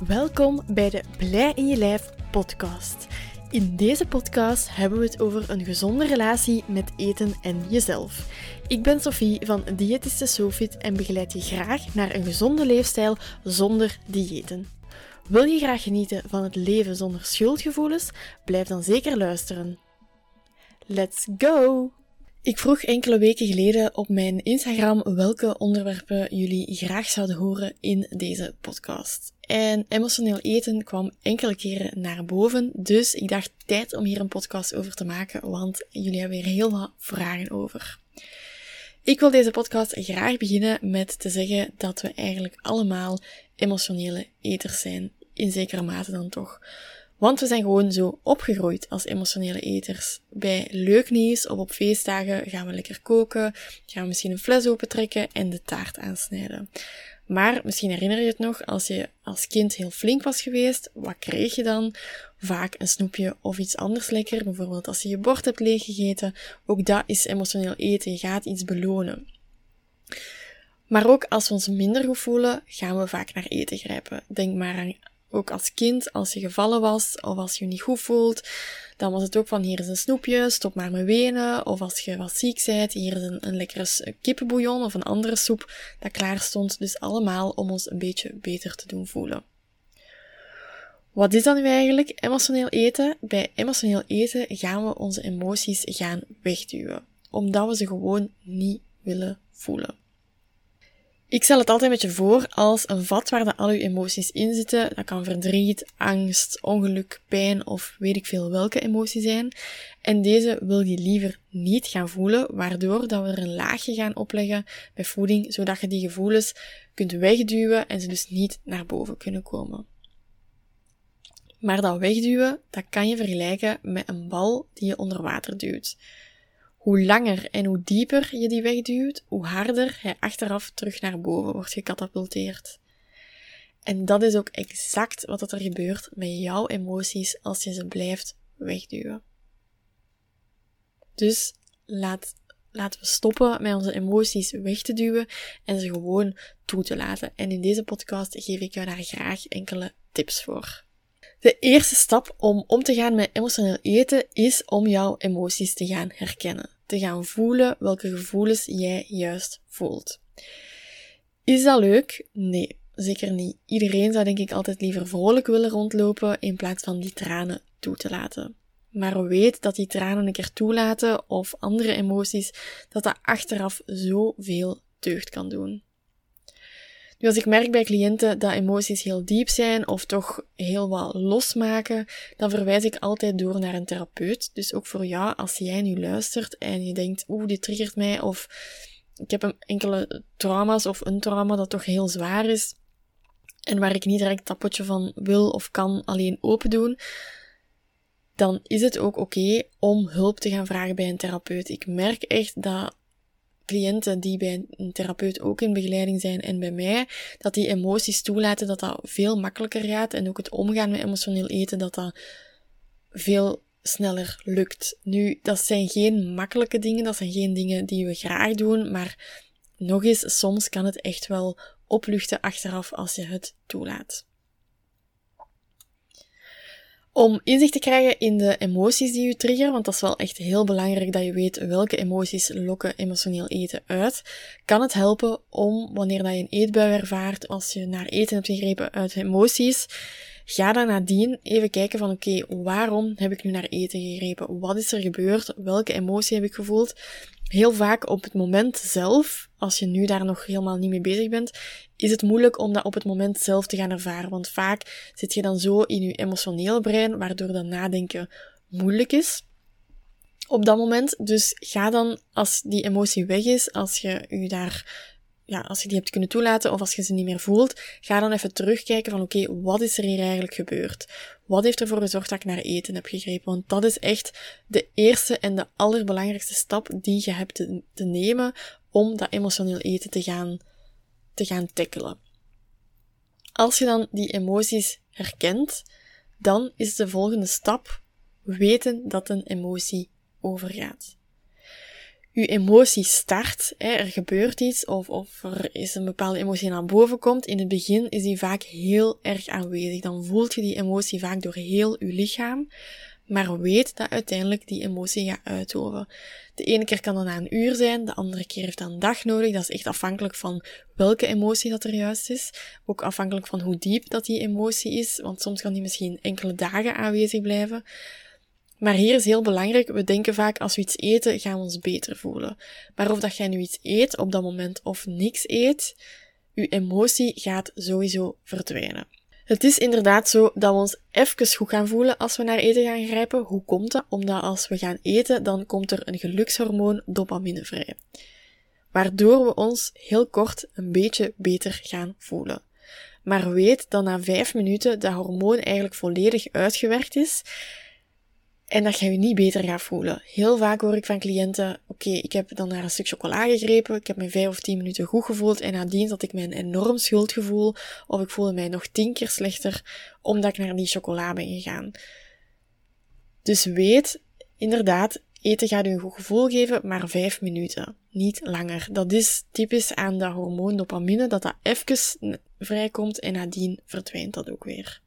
Welkom bij de Blij in je lijf podcast. In deze podcast hebben we het over een gezonde relatie met eten en jezelf. Ik ben Sophie van Diëtiste Sofit en begeleid je graag naar een gezonde leefstijl zonder diëten. Wil je graag genieten van het leven zonder schuldgevoelens? Blijf dan zeker luisteren. Let's go! Ik vroeg enkele weken geleden op mijn Instagram welke onderwerpen jullie graag zouden horen in deze podcast. En emotioneel eten kwam enkele keren naar boven, dus ik dacht tijd om hier een podcast over te maken, want jullie hebben weer heel wat vragen over. Ik wil deze podcast graag beginnen met te zeggen dat we eigenlijk allemaal emotionele eters zijn, in zekere mate dan toch. Want we zijn gewoon zo opgegroeid als emotionele eters. Bij leuk nieuws of op feestdagen gaan we lekker koken, gaan we misschien een fles opentrekken en de taart aansnijden. Maar misschien herinner je het nog, als je als kind heel flink was geweest, wat kreeg je dan? Vaak een snoepje of iets anders lekker, bijvoorbeeld als je je bord hebt leeggegeten. Ook dat is emotioneel eten, je gaat iets belonen. Maar ook als we ons minder goed voelen, gaan we vaak naar eten grijpen. Denk maar aan ook als kind, als je gevallen was of als je je niet goed voelt, dan was het ook van hier is een snoepje, stop maar mijn wenen. Of als je wat ziek bent, hier is een, een lekkere kippenbouillon of een andere soep dat klaar stond. Dus allemaal om ons een beetje beter te doen voelen. Wat is dan nu eigenlijk emotioneel eten? Bij emotioneel eten gaan we onze emoties gaan wegduwen, omdat we ze gewoon niet willen voelen. Ik stel het altijd met je voor als een vat waar de al uw emoties in zitten. Dat kan verdriet, angst, ongeluk, pijn of weet ik veel welke emotie zijn. En deze wil je liever niet gaan voelen, waardoor dat we er een laagje gaan opleggen bij voeding, zodat je die gevoelens kunt wegduwen en ze dus niet naar boven kunnen komen. Maar dat wegduwen, dat kan je vergelijken met een bal die je onder water duwt. Hoe langer en hoe dieper je die wegduwt, hoe harder hij achteraf terug naar boven wordt gecatapulteerd. En dat is ook exact wat er gebeurt met jouw emoties als je ze blijft wegduwen. Dus laat, laten we stoppen met onze emoties weg te duwen en ze gewoon toe te laten. En in deze podcast geef ik jou daar graag enkele tips voor. De eerste stap om om te gaan met emotioneel eten is om jouw emoties te gaan herkennen te gaan voelen welke gevoelens jij juist voelt. Is dat leuk? Nee, zeker niet. Iedereen zou denk ik altijd liever vrolijk willen rondlopen in plaats van die tranen toe te laten. Maar weet dat die tranen een keer toelaten of andere emoties, dat dat achteraf zoveel deugd kan doen. Nu, als ik merk bij cliënten dat emoties heel diep zijn of toch heel wat losmaken, dan verwijs ik altijd door naar een therapeut. Dus ook voor jou, als jij nu luistert en je denkt, oeh, dit triggert mij, of ik heb een enkele trauma's of een trauma dat toch heel zwaar is, en waar ik niet direct dat potje van wil of kan alleen open doen, dan is het ook oké om hulp te gaan vragen bij een therapeut. Ik merk echt dat cliënten die bij een therapeut ook in begeleiding zijn en bij mij, dat die emoties toelaten, dat dat veel makkelijker gaat en ook het omgaan met emotioneel eten, dat dat veel sneller lukt. Nu, dat zijn geen makkelijke dingen, dat zijn geen dingen die we graag doen, maar nog eens, soms kan het echt wel opluchten achteraf als je het toelaat. Om inzicht te krijgen in de emoties die je triggeren, want dat is wel echt heel belangrijk dat je weet welke emoties lokken emotioneel eten uit, kan het helpen om, wanneer dat je een eetbui ervaart, als je naar eten hebt gegrepen uit emoties, ga dan nadien even kijken van oké, waarom heb ik nu naar eten gegrepen? Wat is er gebeurd? Welke emotie heb ik gevoeld? Heel vaak op het moment zelf, als je nu daar nog helemaal niet mee bezig bent, is het moeilijk om dat op het moment zelf te gaan ervaren. Want vaak zit je dan zo in je emotionele brein, waardoor dat nadenken moeilijk is op dat moment. Dus ga dan, als die emotie weg is, als je je daar ja, als je die hebt kunnen toelaten of als je ze niet meer voelt, ga dan even terugkijken van oké, wat is er hier eigenlijk gebeurd? Wat heeft ervoor gezorgd dat ik naar eten heb gegrepen? Want dat is echt de eerste en de allerbelangrijkste stap die je hebt te, te nemen om dat emotioneel eten te gaan, te gaan tackelen. Als je dan die emoties herkent, dan is de volgende stap weten dat een emotie overgaat. Je emotie start, hè, er gebeurt iets of, of er is een bepaalde emotie naar boven komt, in het begin is die vaak heel erg aanwezig. Dan voelt je die emotie vaak door heel je lichaam, maar weet dat uiteindelijk die emotie gaat uitoven. De ene keer kan dat na een uur zijn, de andere keer heeft dat een dag nodig. Dat is echt afhankelijk van welke emotie dat er juist is. Ook afhankelijk van hoe diep dat die emotie is, want soms kan die misschien enkele dagen aanwezig blijven. Maar hier is heel belangrijk, we denken vaak als we iets eten, gaan we ons beter voelen. Maar of dat jij nu iets eet op dat moment of niks eet, je emotie gaat sowieso verdwijnen. Het is inderdaad zo dat we ons even goed gaan voelen als we naar eten gaan grijpen. Hoe komt dat? Omdat als we gaan eten, dan komt er een gelukshormoon dopamine vrij. Waardoor we ons heel kort een beetje beter gaan voelen. Maar weet dat na vijf minuten dat hormoon eigenlijk volledig uitgewerkt is en dat je je niet beter gaat voelen. Heel vaak hoor ik van cliënten, oké, ik heb dan naar een stuk chocola gegrepen, ik heb me vijf of tien minuten goed gevoeld en nadien had ik mij een enorm schuldgevoel of ik voelde mij nog tien keer slechter omdat ik naar die chocola ben gegaan. Dus weet, inderdaad, eten gaat u een goed gevoel geven, maar vijf minuten, niet langer. Dat is typisch aan dat hormoon dopamine, dat dat even vrijkomt en nadien verdwijnt dat ook weer.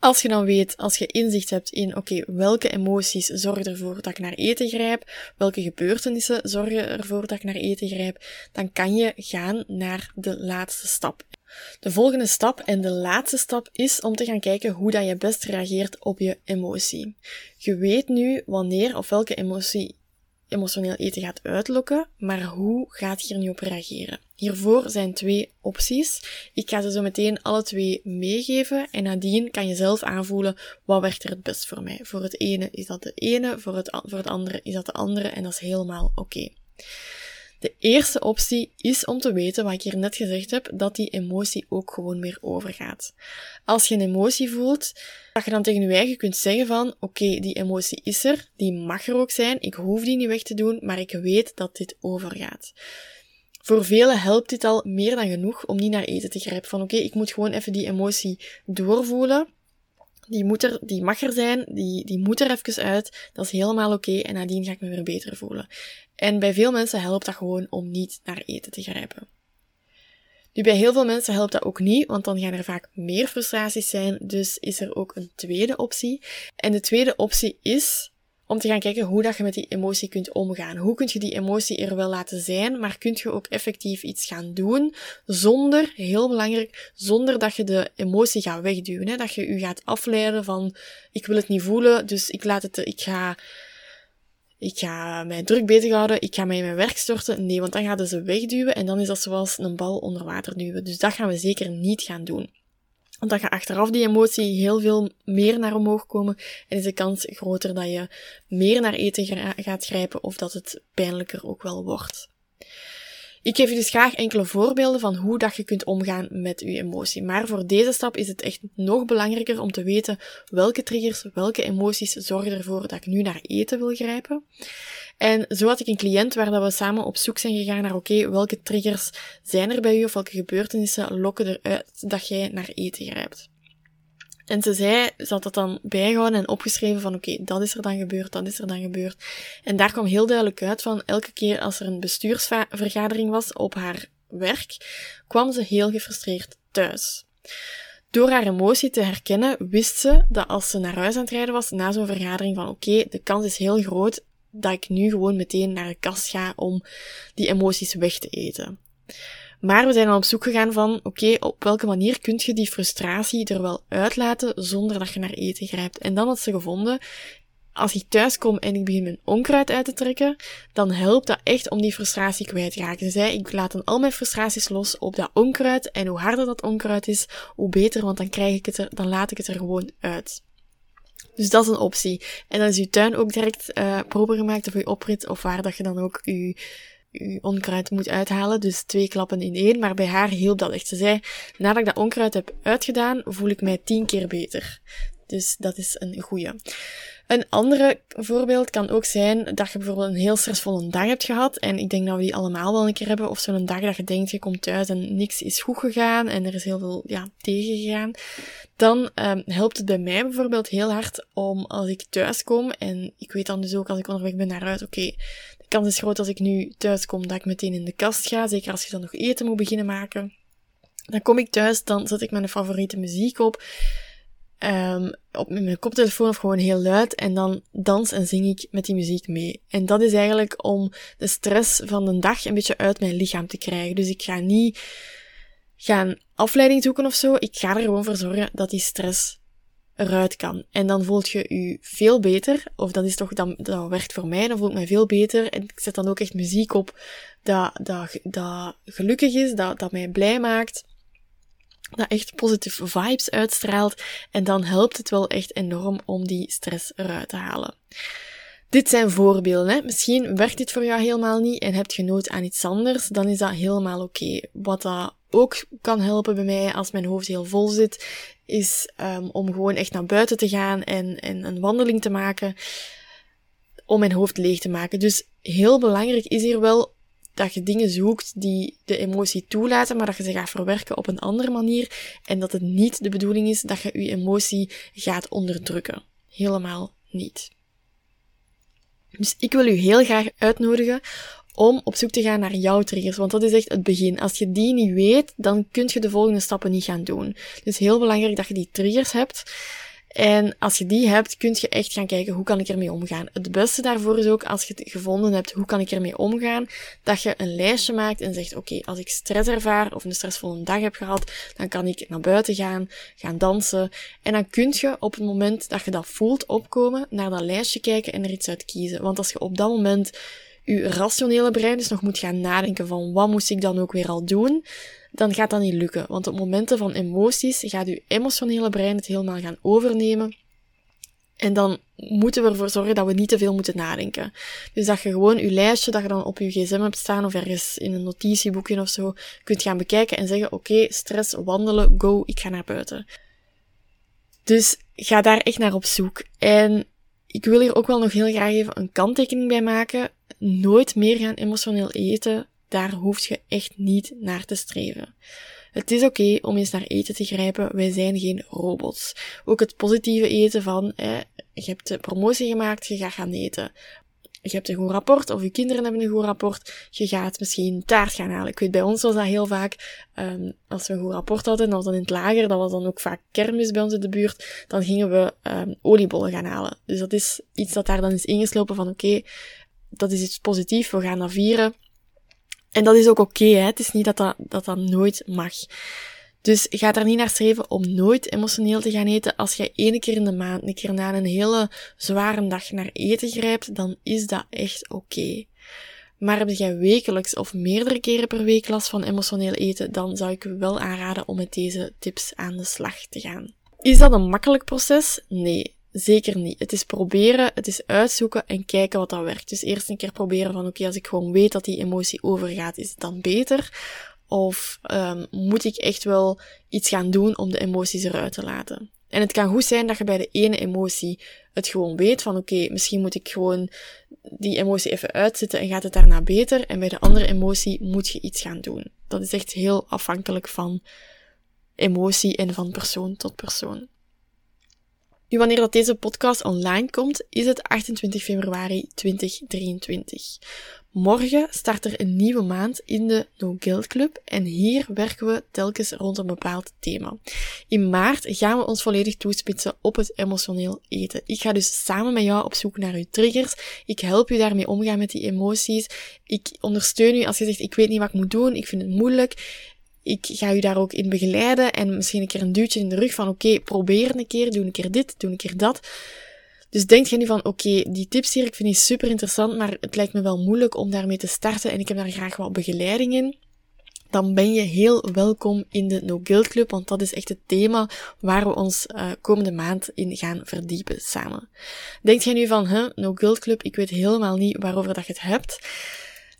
Als je dan weet, als je inzicht hebt in, oké, welke emoties zorgen ervoor dat ik naar eten grijp, welke gebeurtenissen zorgen ervoor dat ik naar eten grijp, dan kan je gaan naar de laatste stap. De volgende stap en de laatste stap is om te gaan kijken hoe dat je best reageert op je emotie. Je weet nu wanneer of welke emotie emotioneel eten gaat uitlokken, maar hoe gaat je er nu op reageren? Hiervoor zijn twee opties. Ik ga ze zo meteen alle twee meegeven en nadien kan je zelf aanvoelen wat werkt er het best voor mij. Voor het ene is dat de ene, voor het, voor het andere is dat de andere en dat is helemaal oké. De eerste optie is om te weten, wat ik hier net gezegd heb, dat die emotie ook gewoon weer overgaat. Als je een emotie voelt, dat je dan tegen je eigen kunt zeggen van, oké, die emotie is er, die mag er ook zijn, ik hoef die niet weg te doen, maar ik weet dat dit overgaat. Voor velen helpt dit al meer dan genoeg om niet naar eten te grijpen. Van oké, ik moet gewoon even die emotie doorvoelen. Die, moet er, die mag er zijn, die, die moet er even uit. Dat is helemaal oké en nadien ga ik me weer beter voelen. En bij veel mensen helpt dat gewoon om niet naar eten te grijpen. Nu, bij heel veel mensen helpt dat ook niet, want dan gaan er vaak meer frustraties zijn. Dus is er ook een tweede optie. En de tweede optie is om te gaan kijken hoe dat je met die emotie kunt omgaan. Hoe kun je die emotie er wel laten zijn, maar kun je ook effectief iets gaan doen zonder, heel belangrijk, zonder dat je de emotie gaat wegduwen. Hè? Dat je je gaat afleiden van, ik wil het niet voelen, dus ik laat het, ik ga, ik ga mij druk bezighouden, ik ga mij in mijn werk storten. Nee, want dan gaan ze wegduwen en dan is dat zoals een bal onder water duwen. Dus dat gaan we zeker niet gaan doen. Dan gaat achteraf die emotie heel veel meer naar omhoog komen en is de kans groter dat je meer naar eten gaat grijpen of dat het pijnlijker ook wel wordt. Ik geef je dus graag enkele voorbeelden van hoe dat je kunt omgaan met je emotie. Maar voor deze stap is het echt nog belangrijker om te weten welke triggers, welke emoties zorgen ervoor dat ik nu naar eten wil grijpen. En zo had ik een cliënt waar dat we samen op zoek zijn gegaan naar, oké, welke triggers zijn er bij u of welke gebeurtenissen lokken eruit dat jij naar eten grijpt. En ze zei, ze had dat dan bijgehouden en opgeschreven van oké, dat is er dan gebeurd, dat is er dan gebeurd. En daar kwam heel duidelijk uit van elke keer als er een bestuursvergadering was op haar werk, kwam ze heel gefrustreerd thuis. Door haar emotie te herkennen, wist ze dat als ze naar huis aan het rijden was na zo'n vergadering van oké, de kans is heel groot dat ik nu gewoon meteen naar de kast ga om die emoties weg te eten. Maar we zijn al op zoek gegaan van, oké, op welke manier kun je die frustratie er wel uitlaten zonder dat je naar eten grijpt. En dan had ze gevonden, als ik thuis kom en ik begin mijn onkruid uit te trekken, dan helpt dat echt om die frustratie kwijt te raken. Ze zei, ik laat dan al mijn frustraties los op dat onkruid. En hoe harder dat onkruid is, hoe beter, want dan krijg ik het er, dan laat ik het er gewoon uit. Dus dat is een optie. En dan is je tuin ook direct uh, proper gemaakt of je oprit of waar dat je dan ook je, je onkruid moet uithalen. Dus twee klappen in één. Maar bij haar hielp dat echt. Ze zei, nadat ik dat onkruid heb uitgedaan, voel ik mij tien keer beter. Dus dat is een goeie. Een andere voorbeeld kan ook zijn dat je bijvoorbeeld een heel stressvolle dag hebt gehad. En ik denk dat we die allemaal wel een keer hebben. Of zo'n dag dat je denkt, je komt thuis en niks is goed gegaan en er is heel veel ja, tegen gegaan. Dan um, helpt het bij mij bijvoorbeeld heel hard om als ik thuis kom en ik weet dan dus ook als ik onderweg ben naar uit, oké, de kans is groot als ik nu thuis kom dat ik meteen in de kast ga. Zeker als je dan nog eten moet beginnen maken. Dan kom ik thuis, dan zet ik mijn favoriete muziek op um, op mijn koptelefoon of gewoon heel luid en dan dans en zing ik met die muziek mee. En dat is eigenlijk om de stress van de dag een beetje uit mijn lichaam te krijgen. Dus ik ga niet gaan afleiding zoeken of zo. Ik ga er gewoon voor zorgen dat die stress eruit kan. En dan voelt je je veel beter, of dat is toch, dat, werkt voor mij, dan voel ik me veel beter. En ik zet dan ook echt muziek op dat, dat, dat gelukkig is, dat, dat mij blij maakt dat echt positieve vibes uitstraalt. En dan helpt het wel echt enorm om die stress eruit te halen. Dit zijn voorbeelden. Hè. Misschien werkt dit voor jou helemaal niet en hebt je nood aan iets anders, dan is dat helemaal oké. Wat dat ook kan helpen bij mij als mijn hoofd heel vol zit, is um, om gewoon echt naar buiten te gaan en, en een wandeling te maken om mijn hoofd leeg te maken. Dus heel belangrijk is hier wel dat je dingen zoekt die de emotie toelaten, maar dat je ze gaat verwerken op een andere manier en dat het niet de bedoeling is dat je je emotie gaat onderdrukken. Helemaal niet. Dus ik wil u heel graag uitnodigen om op zoek te gaan naar jouw triggers, want dat is echt het begin. Als je die niet weet, dan kun je de volgende stappen niet gaan doen. Dus heel belangrijk dat je die triggers hebt. En als je die hebt, kun je echt gaan kijken hoe kan ik ermee omgaan. Het beste daarvoor is ook als je het gevonden hebt hoe kan ik ermee omgaan, dat je een lijstje maakt en zegt oké, als ik stress ervaar of een stressvolle dag heb gehad, dan kan ik naar buiten gaan, gaan dansen. En dan kun je op het moment dat je dat voelt opkomen, naar dat lijstje kijken en er iets uit kiezen. Want als je op dat moment je rationele brein dus nog moet gaan nadenken van wat moest ik dan ook weer al doen, dan gaat dat niet lukken. Want op momenten van emoties gaat je emotionele brein het helemaal gaan overnemen. En dan moeten we ervoor zorgen dat we niet te veel moeten nadenken. Dus dat je gewoon je lijstje dat je dan op je gsm hebt staan of ergens in een notitieboekje of zo, kunt gaan bekijken en zeggen, oké, stress, wandelen, go, ik ga naar buiten. Dus ga daar echt naar op zoek. En ik wil hier ook wel nog heel graag even een kanttekening bij maken. Nooit meer gaan emotioneel eten daar hoef je echt niet naar te streven. Het is oké om eens naar eten te grijpen, wij zijn geen robots. Ook het positieve eten van, je hebt de promotie gemaakt, je gaat gaan eten. Je hebt een goed rapport, of je kinderen hebben een goed rapport, je gaat misschien taart gaan halen. Ik weet, bij ons was dat heel vaak, um, als we een goed rapport hadden, en dat was dan in het lager, dat was dan ook vaak kermis bij ons in de buurt, dan gingen we um, oliebollen gaan halen. Dus dat is iets dat daar dan is ingeslopen van, oké, dat is iets positiefs, we gaan dat vieren en dat is ook oké, okay, het is niet dat dat, dat dat nooit mag. Dus ga er niet naar streven om nooit emotioneel te gaan eten. Als je ene keer in de maand, een keer na een hele zware dag naar eten grijpt, dan is dat echt oké. Maar heb jij wekelijks of meerdere keren per week last van emotioneel eten, dan zou ik wel aanraden om met deze tips aan de slag te gaan. Is dat een makkelijk proces? Nee. Zeker niet. Het is proberen, het is uitzoeken en kijken wat dat werkt. Dus eerst een keer proberen van oké, als ik gewoon weet dat die emotie overgaat, is het dan beter? Of um, moet ik echt wel iets gaan doen om de emoties eruit te laten? En het kan goed zijn dat je bij de ene emotie het gewoon weet van oké, misschien moet ik gewoon die emotie even uitzetten en gaat het daarna beter. En bij de andere emotie moet je iets gaan doen. Dat is echt heel afhankelijk van emotie en van persoon tot persoon. Nu, wanneer dat deze podcast online komt, is het 28 februari 2023. Morgen start er een nieuwe maand in de No Guilt Club en hier werken we telkens rond een bepaald thema. In maart gaan we ons volledig toespitsen op het emotioneel eten. Ik ga dus samen met jou op zoek naar uw triggers. Ik help u daarmee omgaan met die emoties. Ik ondersteun u als je zegt ik weet niet wat ik moet doen, ik vind het moeilijk ik ga u daar ook in begeleiden en misschien een keer een duwtje in de rug van oké, probeer een keer, doe een keer dit, doe een keer dat. Dus denk je nu van oké, die tips hier, ik vind die super interessant, maar het lijkt me wel moeilijk om daarmee te starten en ik heb daar graag wat begeleiding in. Dan ben je heel welkom in de No Guilt Club, want dat is echt het thema waar we ons uh, komende maand in gaan verdiepen samen. Denk je nu van, huh, No Guilt Club, ik weet helemaal niet waarover dat je het hebt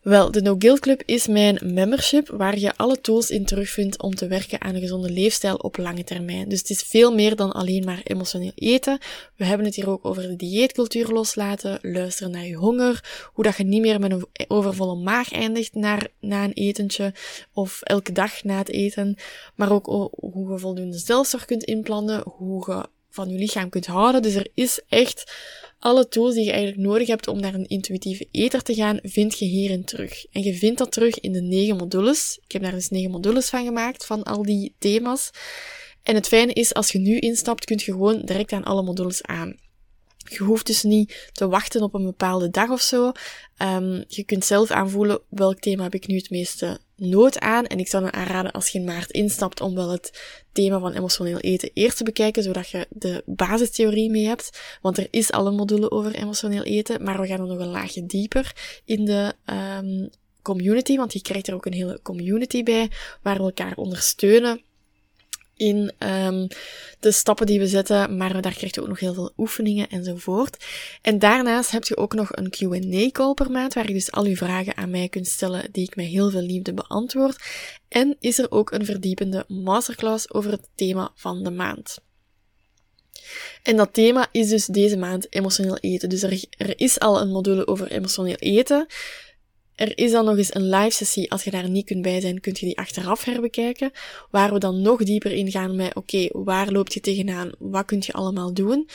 Wel, de No Guilt Club is mijn membership waar je alle tools in terugvindt om te werken aan een gezonde leefstijl op lange termijn. Dus het is veel meer dan alleen maar emotioneel eten. We hebben het hier ook over de dieetcultuur loslaten, luisteren naar je honger, hoe dat je niet meer met een overvolle maag eindigt na een etentje of elke dag na het eten, maar ook hoe je voldoende zelfzorg kunt inplannen, hoe je van je lichaam kunt houden. Dus er is echt alle tools die je eigenlijk nodig hebt om naar een intuïtieve eter te gaan, vind je hierin terug. En je vindt dat terug in de negen modules. Ik heb daar dus negen modules van gemaakt, van al die thema's. En het fijne is, als je nu instapt, kun je gewoon direct aan alle modules aan. Je hoeft dus niet te wachten op een bepaalde dag of zo. Um, je kunt zelf aanvoelen welk thema heb ik nu het meeste nood aan. En ik zou dan aanraden als je in maart instapt om wel het thema van emotioneel eten eerst te bekijken, zodat je de basistheorie mee hebt. Want er is al een module over emotioneel eten, maar we gaan er nog een laagje dieper in de um, community, want je krijgt er ook een hele community bij, waar we elkaar ondersteunen in um, de stappen die we zetten, maar daar krijg je ook nog heel veel oefeningen enzovoort. En daarnaast heb je ook nog een Q&A-call per maand, waar je dus al je vragen aan mij kunt stellen, die ik met heel veel liefde beantwoord. En is er ook een verdiepende masterclass over het thema van de maand. En dat thema is dus deze maand emotioneel eten. Dus er is al een module over emotioneel eten. Er is dan nog eens een live sessie. Als je daar niet kunt bij zijn, kun je die achteraf herbekijken. Waar we dan nog dieper ingaan met, oké, waar loop je tegenaan? Wat kun je allemaal doen?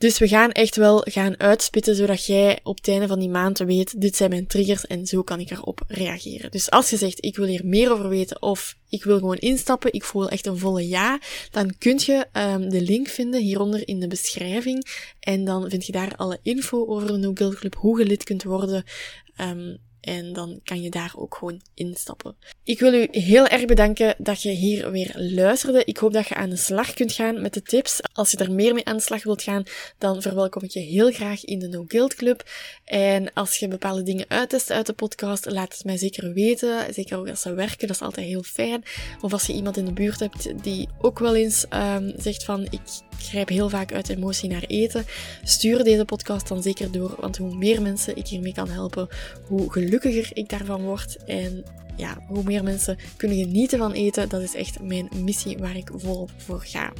Dus we gaan echt wel gaan uitspitten, zodat jij op het einde van die maand weet, dit zijn mijn triggers en zo kan ik erop reageren. Dus als je zegt, ik wil hier meer over weten of ik wil gewoon instappen, ik voel echt een volle ja, dan kun je um, de link vinden hieronder in de beschrijving. En dan vind je daar alle info over de No Guilt Club, hoe je lid kunt worden. Um, en dan kan je daar ook gewoon instappen. Ik wil u heel erg bedanken dat je hier weer luisterde. Ik hoop dat je aan de slag kunt gaan met de tips. Als je er meer mee aan de slag wilt gaan, dan verwelkom ik je heel graag in de No Guilt Club. En als je bepaalde dingen uittest uit de podcast, laat het mij zeker weten. Zeker ook als ze werken, dat is altijd heel fijn. Of als je iemand in de buurt hebt die ook wel eens um, zegt van ik grijp heel vaak uit emotie naar eten. Stuur deze podcast dan zeker door, want hoe meer mensen ik hiermee kan helpen, hoe gelukkiger ik daarvan word. En ja, hoe meer mensen kunnen genieten van eten, dat is echt mijn missie waar ik volop voor ga.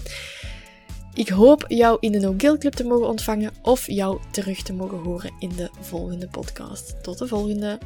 Ik hoop jou in de No Guilt Club te mogen ontvangen of jou terug te mogen horen in de volgende podcast. Tot de volgende!